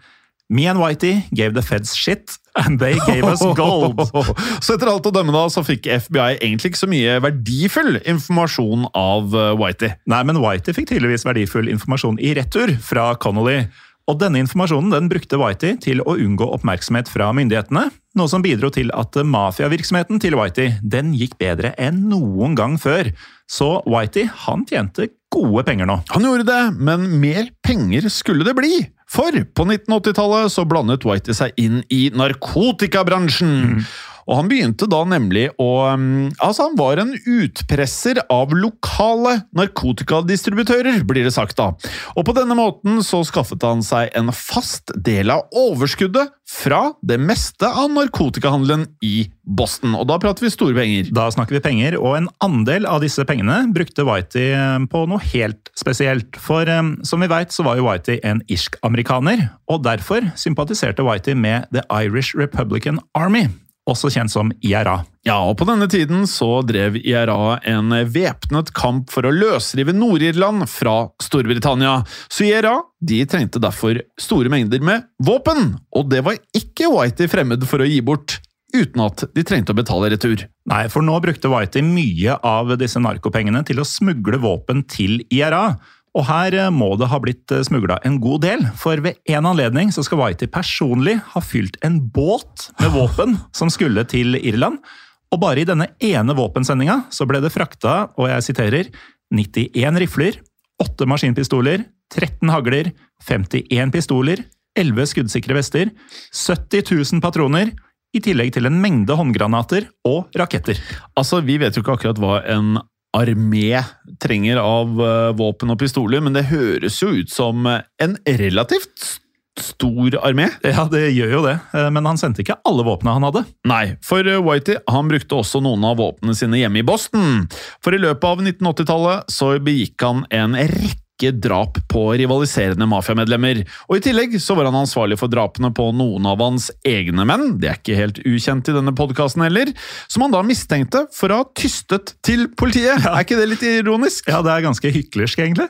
Me and Whitey gave the feds shit, and they gave us gold. Så etter alt å dømme da, så fikk FBI egentlig ikke så mye verdifull informasjon av eh, Whitey. Nei, men Whitey fikk tydeligvis verdifull informasjon i retur fra Connolly. Og denne informasjonen den brukte Whitey til å unngå oppmerksomhet fra myndighetene, noe som bidro til at mafiavirksomheten til Whitey den gikk bedre enn noen gang før. Så Whitey han tjente gode penger nå. Han gjorde det, men mer penger skulle det bli. For på 1980-tallet så blandet Whitey seg inn i narkotikabransjen. Og han begynte da nemlig å um, Altså, han var en utpresser av lokale narkotikadistributører, blir det sagt da. Og på denne måten så skaffet han seg en fast del av overskuddet fra det meste av narkotikahandelen i Boston. Og da prater vi store penger. Da snakker vi penger, og en andel av disse pengene brukte Whitey eh, på noe helt spesielt. For eh, som vi veit, så var jo Whitey en irsk-amerikaner, og derfor sympatiserte Whitey med The Irish Republican Army. Også kjent som IRA. Ja, og på denne tiden så drev IRA en væpnet kamp for å løsrive Nord-Irland fra Storbritannia. Så IRA de trengte derfor store mengder med våpen, og det var ikke Whitey fremmed for å gi bort, uten at de trengte å betale retur. Nei, for nå brukte Whitey mye av disse narkopengene til å smugle våpen til IRA. Og her eh, må det ha blitt smugla en god del, for ved en anledning så skal Whitey personlig ha fylt en båt med våpen som skulle til Irland. Og bare i denne ene våpensendinga så ble det frakta, og jeg siterer, 91 rifler, 8 maskinpistoler, 13 hagler, 51 pistoler, 11 skuddsikre vester, 70 000 patroner, i tillegg til en mengde håndgranater og raketter. Altså, Vi vet jo ikke akkurat hva en armé trenger av eh, våpen og pistoler, men det høres jo ut som en relativt stor armé. Ja, det gjør jo det, eh, men han sendte ikke alle våpnene han hadde. Nei, for eh, Whitey han brukte også noen av våpnene sine hjemme i Boston. For i løpet av 1980-tallet så begikk han en rekke drap på rivaliserende mafiamedlemmer. Og i tillegg så var han ansvarlig for drapene på noen av hans egne menn, det er ikke helt ukjent i denne podkasten heller, som han da mistenkte for å ha tystet til politiet. Er ikke det litt ironisk? Ja, det er ganske hyklersk, egentlig.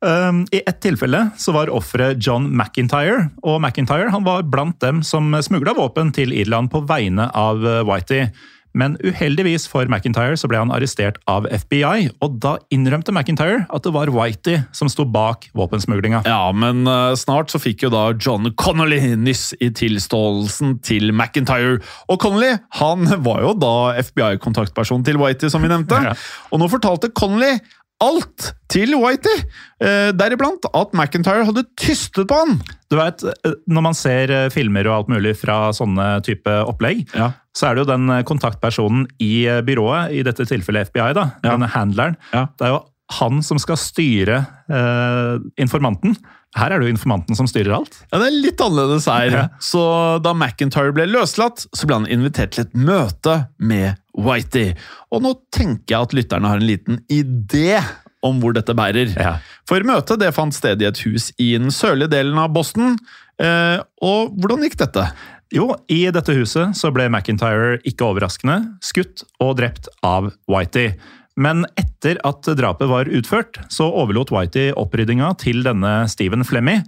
Um, I ett tilfelle så var offeret John McIntyre, og McIntyre han var blant dem som smugla våpen til Irland på vegne av eh, Whitey. Men uheldigvis for McIntyre så ble han arrestert av FBI, og da innrømte McIntyre at det var Whitey som sto bak våpensmuglinga. Ja, men eh, snart så fikk jo da John Connolly nyss i tilståelsen til McIntyre. Og Connolly han var jo da FBI-kontaktperson til Whitey, som vi nevnte. Ja. Og nå fortalte Connolly alt til Whitey, eh, deriblant at McIntyre hadde tystet på han. Du vet, eh, Når man ser eh, filmer og alt mulig fra sånne type opplegg, Ja. Så er det jo den eh, kontaktpersonen i eh, byrået, i dette tilfellet FBI, da, Ja. denne handleren, Ja. det er jo han som skal styre eh, informanten. Her er det jo informanten som styrer alt. Ja, Det er litt annerledes her. Ja. Så da McIntyre ble løslatt, så ble han invitert til et møte med Whitey. Og nå tenker jeg at lytterne har en liten idé om hvor dette bærer. Ja. For møtet det fant sted i et hus i den sørlige delen av Boston. Eh, og hvordan gikk dette? Jo, i dette huset så ble McIntyre ikke overraskende skutt og drept av Whitey. Men etter at drapet var utført, så overlot Whitey oppryddinga til denne Stephen Flemmy.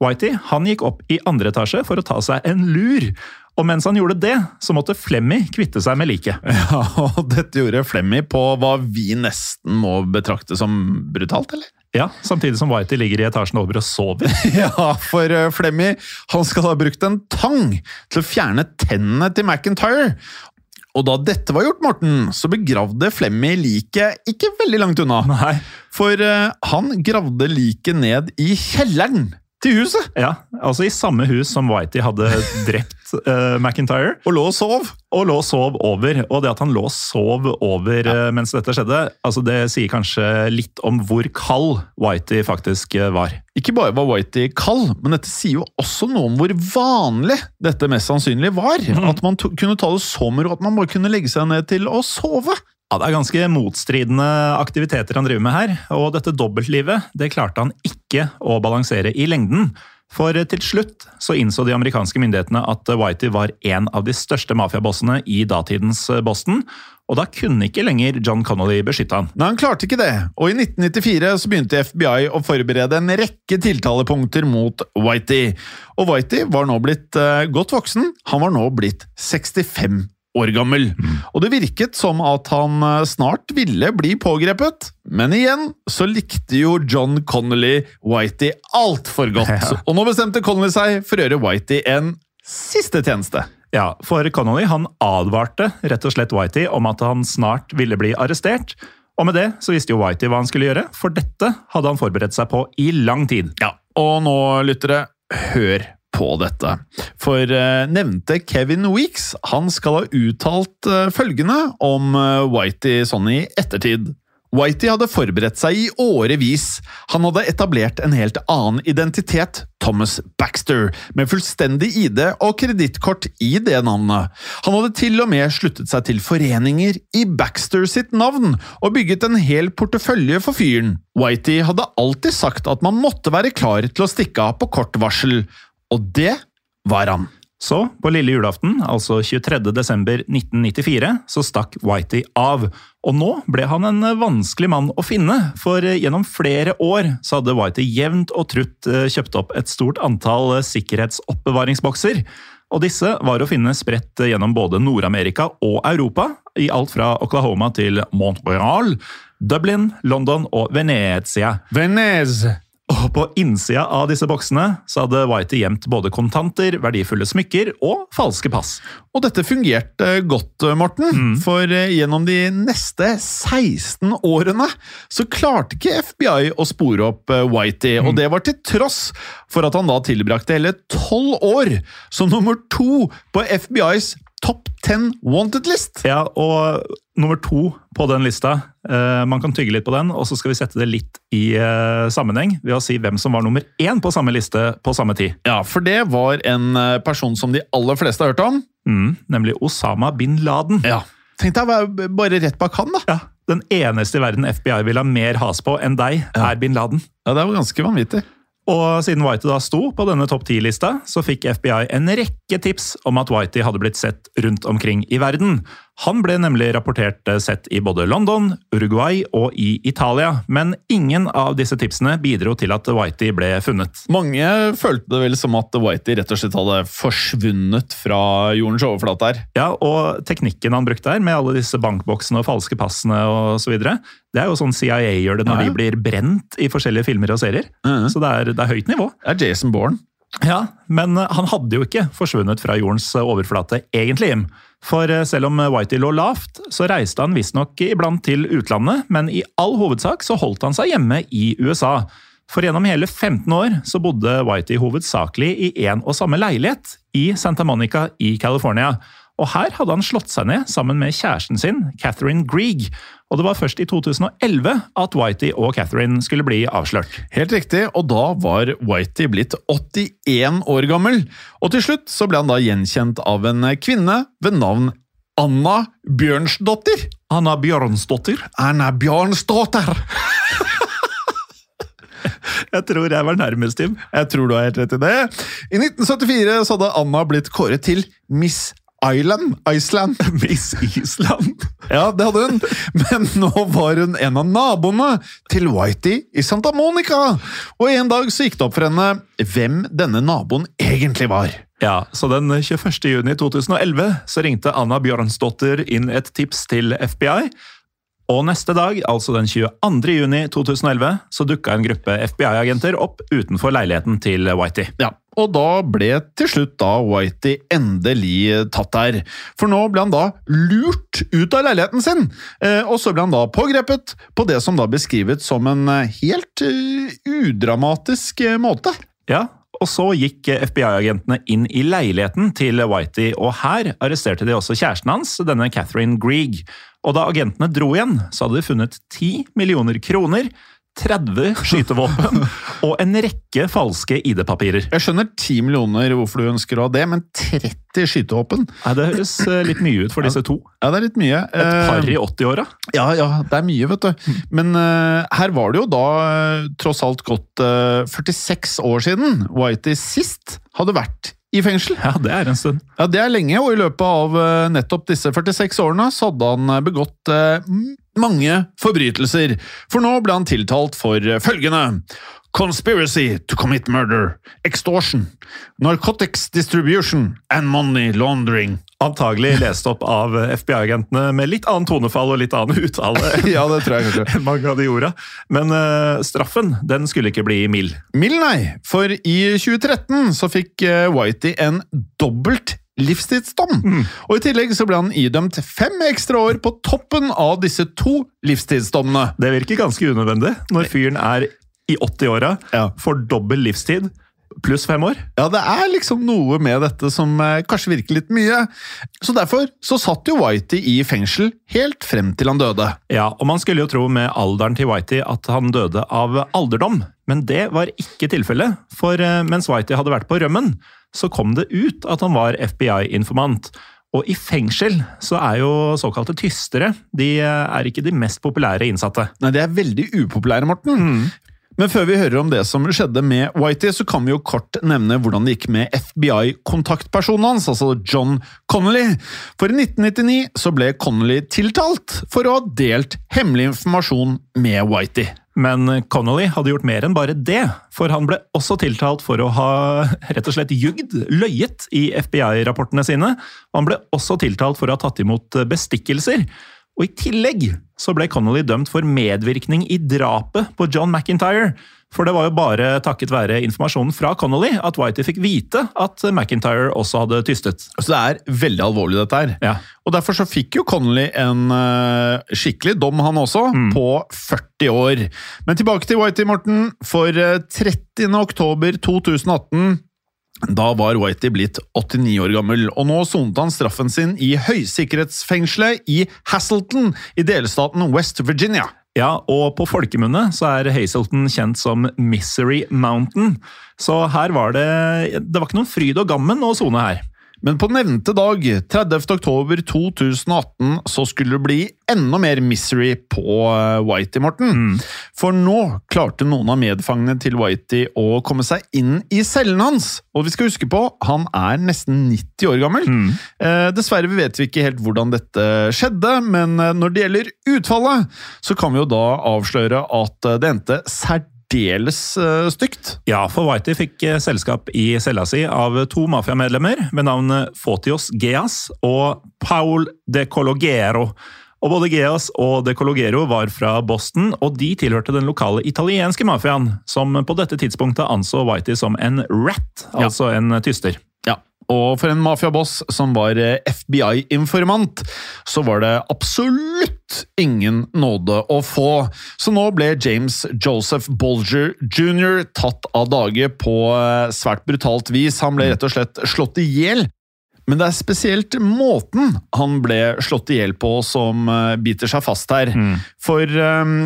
Whitey han gikk opp i andre etasje for å ta seg en lur. Og mens han gjorde det, så måtte Flemmy kvitte seg med liket. Ja, og Dette gjorde Flemmy på hva vi nesten må betrakte som brutalt, eller? Ja, Samtidig som Whitey ligger i etasjen over og sover. Ja, for eh, Flemmy han skal ha brukt en tang til å fjerne tennene til McIntyre. Og da dette var gjort, Morten, så begravde Flemmy liket ikke veldig langt unna. Nei. For uh, han gravde liket ned i kjelleren til huset, Ja, altså i samme hus som Whitey hadde drept uh, McIntyre. og lå og sov. Og lå og sov over. Og det at han lå og sov over eh, mens dette skjedde, altså det sier kanskje litt om hvor kald Whitey faktisk eh, var. Ikke bare var Whitey kald, men dette sier jo også noe om hvor vanlig dette mest sannsynlig var. At man kunne ta det så med ro at man bare kunne legge seg ned til å sove. Ja, Det er ganske motstridende aktiviteter han driver med her, og dette dobbeltlivet det klarte han ikke å balansere i lengden. For til slutt så innså de amerikanske myndighetene at Whitey var en av de største mafiabossene i datidens Boston, og da kunne ikke lenger John Connolly beskytte han. Nei, han klarte ikke det, og i 1994 så begynte FBI å forberede en rekke tiltalepunkter mot Whitey. Og Whitey var nå blitt eh, godt voksen, han var nå blitt 65 år gammel. Og det virket som at han eh, snart ville bli pågrepet, men igjen så likte jo John Connolly Whitey altfor godt. Ja. Og nå bestemte Connolly seg for å gjøre Whitey en siste tjeneste. Ja, for Connolly han advarte rett og slett Whitey om at han snart ville bli arrestert. Og med det så visste jo Whitey hva han skulle gjøre, for dette hadde han forberedt seg på i lang tid. Ja, og nå, lyttere, hør på dette. For eh, nevnte Kevin Weeks han skal ha uttalt eh, følgende om eh, Whitey sånn i ettertid. Whitey hadde forberedt seg i årevis. Han hadde etablert en helt annen identitet, Thomas Baxter, med fullstendig ID og kredittkort i det navnet. Han hadde til og med sluttet seg til foreninger i Baxter sitt navn, og bygget en hel portefølje for fyren. Whitey hadde alltid sagt at man måtte være klar til å stikke av på kort varsel, og det var han. Så, på lille julaften, altså 23. desember 1994, så stakk Whitey av. Og nå ble han en vanskelig mann å finne, for gjennom flere år så hadde Whitey jevnt og trutt eh, kjøpt opp et stort antall eh, sikkerhetsoppbevaringsbokser. Og disse var å finne spredt gjennom både Nord-Amerika og Europa, i alt fra Oklahoma til Montreal, Dublin, London og Venezia. Venez! Og på innsida av disse boksene så hadde Whitey gjemt både kontanter, verdifulle smykker og falske pass. Og dette fungerte godt, Morten. For eh, gjennom de neste 16 årene så klarte ikke FBI å spore opp Whitey, Whitey. Og det var til tross for at han da tilbrakte hele tolv år som nummer to på FBIs Top 10 Wanted-list. Ja, og nummer to på den lista eh, Man kan tygge litt på den, og så skal vi sette det litt i eh, sammenheng ved å si hvem som var nummer én på samme liste på samme tid. Ja, for det var en eh, person som de aller fleste har hørt om. Mm, nemlig Osama bin Laden. Ja. Tenk deg å være bare rett bak han, da. Ja, Den eneste i verden FBI vil ha mer has på enn deg, er bin Laden. Ja, Det var ganske vanvittig. Og siden Whitey da sto på denne topp ti-lista, så fikk FBI en rekke tips om at Whitey hadde blitt sett rundt omkring i verden. Han ble nemlig rapportert eh, sett i både London, Uruguay og i Italia, men ingen av disse tipsene bidro til at Whitey ble funnet. Mange følte det vel som at Whitey rett og slett hadde forsvunnet fra jordens overflate her. Ja, og teknikken han brukte her, med alle disse bankboksene og falske passene osv., det er jo sånn CIA gjør det når Ja, de blir brent i forskjellige filmer og serier. Mhm. Så det er, det er høyt nivå. Det er Jason Bourne. Ja, men eh, han hadde jo ikke forsvunnet fra jordens eh, overflate, egentlig. For eh, selv om Whitey lå lavt, så reiste han visstnok iblant til utlandet, men i all hovedsak så holdt han seg hjemme i USA. For gjennom hele 15 år så bodde Whitey hovedsakelig i én og samme leilighet i Santa Monica i California. Og her hadde han slått seg ned sammen med kjæresten sin, Catherine Grieg. Og det var først i 2011 at Whitey og Catherine skulle bli avslørt. Helt riktig, og da var Whitey blitt 81 år gammel. Og til slutt så ble han da gjenkjent av en kvinne ved navn Anna Bjørnsdottir. Anna Bjørnsdottir. Anna Bjørnsdottir! Jeg tror jeg var nærmest, Tim. Jeg tror du har helt rett i det. I 1974 så hadde Anna blitt kåret til Miss Island. Iceland. Miss Island. Ja, det hadde hun. Men nå var hun en av naboene til Whitey i Santa Monica. Og en dag så gikk det opp for henne hvem denne naboen egentlig var. Ja, så den 21. juni 2011 så ringte Anna Bjørnsdottir inn et tips til FBI. Og neste dag, altså den 22. juni 2011, så dukka en gruppe FBI-agenter opp utenfor leiligheten til Whitey. Ja, og da ble til slutt da Whitey endelig tatt der. For nå ble han da lurt ut av leiligheten sin, eh, og så ble han da pågrepet på det som da beskrives som en eh, helt eh, udramatisk måte. Ja, og så gikk FBI-agentene inn i leiligheten til Whitey, og her arresterte de også kjæresten hans, denne Catherine Grieg. Og da agentene dro igjen, så hadde de funnet 10 millioner kroner, 30 skytevåpen og en rekke falske ID-papirer. Jeg skjønner 10 millioner hvorfor du ønsker å ha det, men 30 skytevåpen? Nei, Det høres eh, litt mye ut for disse to. Ja, det er litt mye. Et par Eh, i 80-åra. Ja, ja, det er mye, vet du. Men uh, her var det jo da eh, tross alt gått uh, 46 år siden Whitey sist hadde vært i fengsel. Ja, det er en stund. Ja, Det er lenge, og i løpet av eh, nettopp disse 46 årene så hadde han eh, begått eh, mange forbrytelser. For nå ble han tiltalt for eh, følgende. Conspiracy to commit murder, extortion, narcotics distribution and money laundering. Antagelig lest opp av FBI-agentene med litt annen tonefall og litt annen uttale Ja, det tror jeg kanskje. mange av de orda. Men uh, straffen den skulle ikke bli mild. Mild, nei, for i 2013 så fikk eh, Whitey en dobbelt livstidsdom. Og i tillegg så ble han idømt fem ekstra år på toppen av disse to livstidsdommene. Det virker ganske unødvendig når fyren er i 80-åra, Ja. får dobbel livstid pluss fem år. Ja, det er liksom noe med dette som eh, kanskje virker litt mye. Så derfor så satt jo Whitey i fengsel helt frem til han døde. Ja, og Man skulle jo tro med alderen til Whitey at han døde av alderdom, men det var ikke tilfellet. For eh, mens Whitey hadde vært på rømmen, så kom det ut at han var FBI-informant. Og i fengsel så er jo såkalte tystere de eh, er ikke de mest populære innsatte. Nei, de er veldig upopulære, Morten. Men før vi hører om det som skjedde med Whitey, så kan vi jo kort nevne hvordan det gikk med FBI-kontaktpersonen hans, altså John Connolly. For i 1999 så ble Connolly tiltalt for å ha delt hemmelig informasjon med Whitey. Men Connolly hadde gjort mer enn bare det, for han ble også tiltalt for å ha rett og slett jugd, løyet, i FBI-rapportene sine. Han ble også tiltalt for å ha tatt imot bestikkelser. Og i tillegg så ble Connolly dømt for medvirkning i drapet på John McIntyre. For det var jo bare takket være informasjonen fra Connolly at Whitey fikk vite at McIntyre også hadde tystet. Så det er veldig alvorlig, dette her. Ja. Og derfor så fikk jo Connolly en uh, skikkelig dom, han også, på 40 år. Men tilbake til Whitey, Morten. For uh, 30. oktober 2018 da var Whitey blitt 89 år gammel, og nå sonet han straffen sin i høysikkerhetsfengselet i Hasselton i delstaten West Virginia. Ja, og på folkemunne så er Hazelton kjent som Misery Mountain. Så her var det Det var ikke noen fryd og gammen å sone her. Men på nevnte dag, 30. oktober 2018, så skulle det bli enda mer misery på eh, Whitey, Morten. For nå klarte noen av medfangene til Whitey å komme seg inn i cellen hans. Og vi skal huske på, han er nesten 90 år gammel. Eh, dessverre vet vi ikke helt hvordan dette skjedde, men eh, når det gjelder utfallet, så kan vi jo da avsløre at eh, det endte særdeles eh, stygt. Ja, for Whitey fikk eh, selskap i cella si av to mafiamedlemmer ved navn Fotios Geas og Paul de Cologero. Og Både Geas og De Cologero var fra Boston, og de tilhørte den lokale italienske mafiaen, som på dette tidspunktet anså Whitey som en rat, Ja. altså en tyster. Og for en mafiaboss som var eh, FBI-informant, så var det absolutt ingen nåde å få. Så nå ble James Joseph Bolger jr. tatt av dage på eh, svært brutalt vis. Han ble rett og slett slått i hjel. Men det er spesielt måten han ble slått i hjel på som eh, biter seg fast her. For eh,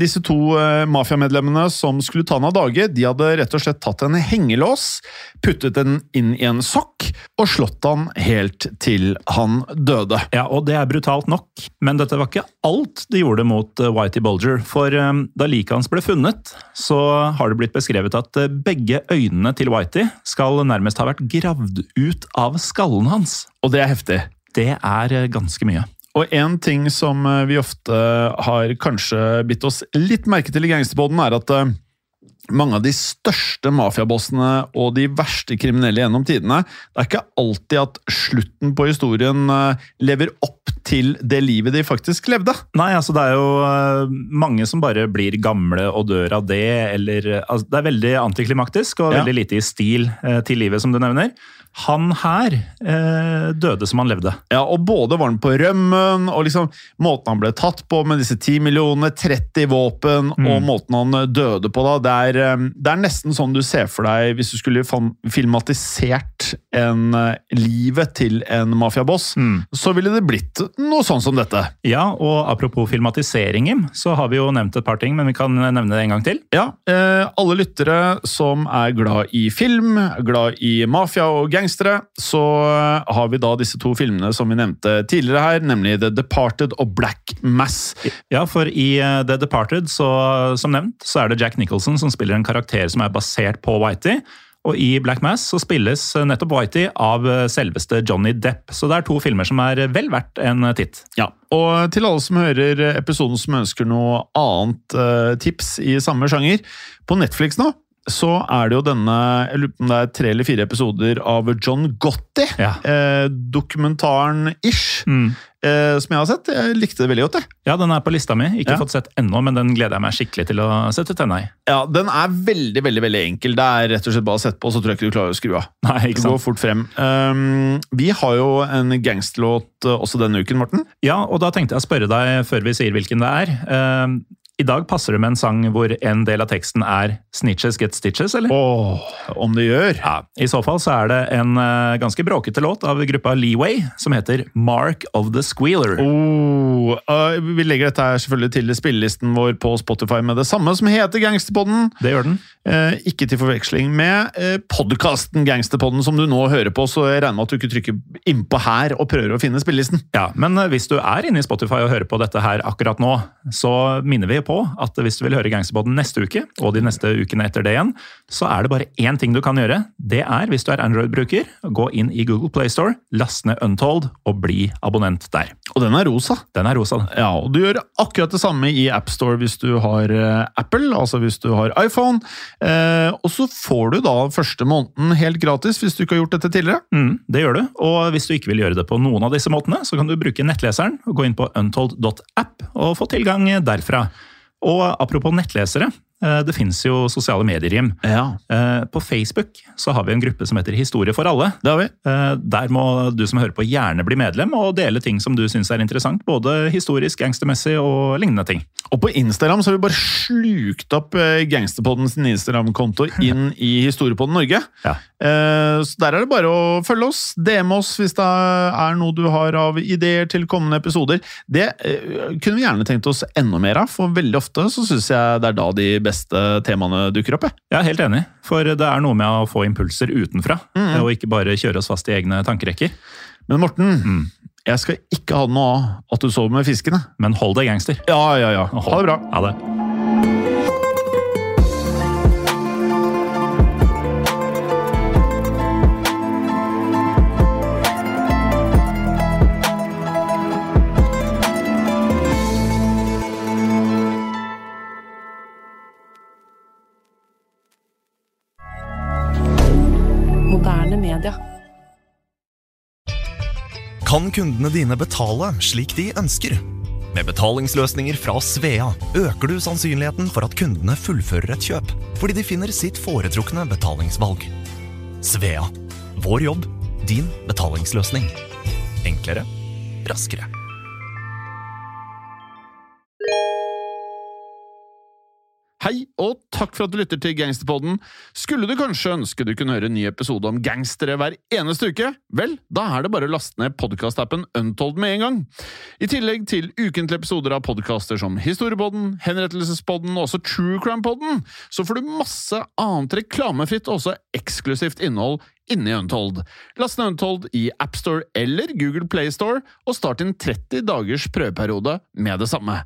disse to uh, mafiamedlemmene som skulle ta henne av dage, de hadde rett og slett tatt en hengelås, puttet den inn i en sokk og slått han helt til han døde. Ja, og det er brutalt nok, men dette var ikke alt de gjorde mot uh, Whitey Bulger. For eh, da liket hans ble funnet, så har det blitt beskrevet at uh, begge øynene til Whitey skal nærmest ha vært gravd ut av skallen hans. Og det er heftig. Det er ganske mye. Og en ting som eh, vi ofte har kanskje bitt oss litt merke til i Gangsterpodden, er at eh, mange av de største mafiabossene og de verste kriminelle gjennom tidene, det er ikke alltid at slutten på historien eh, lever opp til det livet de faktisk levde. Nei, altså det er jo eh, mange som bare blir gamle og dør av det, eller eh, altså, Det er veldig antiklimaktisk og Ja. veldig lite i stil til livet, som du nevner. Han her eh, døde som han levde. Ja, og både var han på rømmen, og liksom måten han ble tatt på med disse 10 millionene, 30 våpen, og måten han døde på da, det er, eh, det er nesten sånn du ser for deg hvis du skulle filmatisert en eh, livet til en mafiaboss, så ville det blitt noe sånn som dette. Ja, og apropos filmatiseringer, så har vi jo nevnt et par ting, men vi kan nevne det en gang til. Ja, eh, alle lyttere som er glad i film, glad i mafia og gangstere, så eh, har vi da disse to filmene som vi nevnte tidligere her, nemlig The Departed og Black Mass. Ja, for i eh, The Departed, så, som nevnt, så er det Jack Nicholson som spiller en karakter som er basert på Whitey. Og i Black Mass så spilles nettopp Whitey av eh, selveste Johnny Depp. Så det er to filmer som er vel verdt en titt. Ja, og til alle som hører episoden som ønsker noe annet eh, tips i samme sjanger, på Netflix nå, så er det jo denne, jeg lurer på om det er tre eller fire episoder av John Gotti, Ja. eh, dokumentaren-ish, eh, som jeg har sett. Jeg likte det veldig godt, jeg. Ja, den er på lista mi. Ikke Ja. fått sett ennå, men den gleder jeg meg skikkelig til å sette tenna i. Ja, den er veldig, veldig veldig enkel. Det er rett og slett bare å sette på, så tror jeg ikke du klarer å skru av. Nei, Det ikke går fort frem. Um, vi har jo en gangsterlåt uh, også denne uken, Morten. Ja, og da tenkte jeg å spørre deg før vi sier hvilken det er. Eh, I dag passer det med en sang hvor en del av teksten er 'Snitches get stitches', eller? Åh, om det gjør. Ja, I så fall så er det en eh, ganske bråkete låt av gruppa Leeway som heter 'Mark of the Squealer'. Oh, uh, vi legger dette her selvfølgelig til spillelisten vår på Spotify med det samme som heter Gangsterpodden. Det gjør den. Uh, ikke til forveksling med uh, podkasten Gangsterpodden som du nå hører på, så jeg regner med at du ikke trykker innpå her og prøver å finne spillelisten. Ja, Men uh, hvis du er inne i Spotify og hører på dette her akkurat nå, så minner vi på på at hvis du vil høre Gangsterboden neste uke, og de neste ukene etter det igjen, så er det bare én ting du kan gjøre. Det er, hvis du er Android-bruker, gå inn i Google Playstore, last ned Untold og bli abonnent der. Og den er rosa. Den er rosa. Ja, og du gjør akkurat det samme i AppStore hvis du har eh, Apple, altså hvis du har iPhone. Eh, og så får du da første måneden helt gratis hvis du ikke har gjort dette tidligere. Mm, det gjør du, og hvis du ikke vil gjøre det på noen av disse måtene, så kan du bruke nettleseren og gå inn på untold.app og få tilgang derfra. Og apropos nettlesere, det fins jo sosiale medier. Ja, Eh, På Facebook så har vi en gruppe som heter Historie for alle. det har vi. Eh, Der må du som hører på gjerne bli medlem og dele ting som du syns er interessant. Både historisk, gangstermessig og lignende ting. Og på Instagram så har vi bare slukt opp eh, Gangsterpodden sin Instagram-konto inn i Historiepodden Norge. Ja. Eh, Så der er det bare å følge oss, DM oss hvis det er noe du har av ideer til kommende episoder. Det eh, kunne vi gjerne tenkt oss enda mer av, for veldig ofte så syns jeg det er da de beste temaene dukker opp. jeg. Jeg er helt enig, for det er noe med å få impulser utenfra, og ikke bare kjøre oss fast i egne tankerekker. Men Morten, jeg skal ikke ha noe av at du sover med fiskene. Men hold deg gangster. Ja, ja, ja. Ha det bra. Ha det. Kan kundene dine betale slik de ønsker? Med betalingsløsninger fra Svea øker du sannsynligheten for at kundene fullfører et kjøp, fordi de finner sitt foretrukne betalingsvalg. Svea vår jobb, din betalingsløsning. Enklere, raskere. Hei, og takk for at du lytter til Gangsterpodden. Skulle du kanskje ønske du kunne høre en ny episode om gangstere hver eneste uke? Vel, da er det bare å laste ned podkastappen Untold med en gang. I tillegg til ukentlige episoder av podkaster som Historiepodden, Henrettelsespodden og også True Crime-podden, så får du masse annet reklamefritt og også eksklusivt innhold inni Untold. Last ned Untold i AppStore eller Google Playstore, og start din 30 dagers prøveperiode med det samme.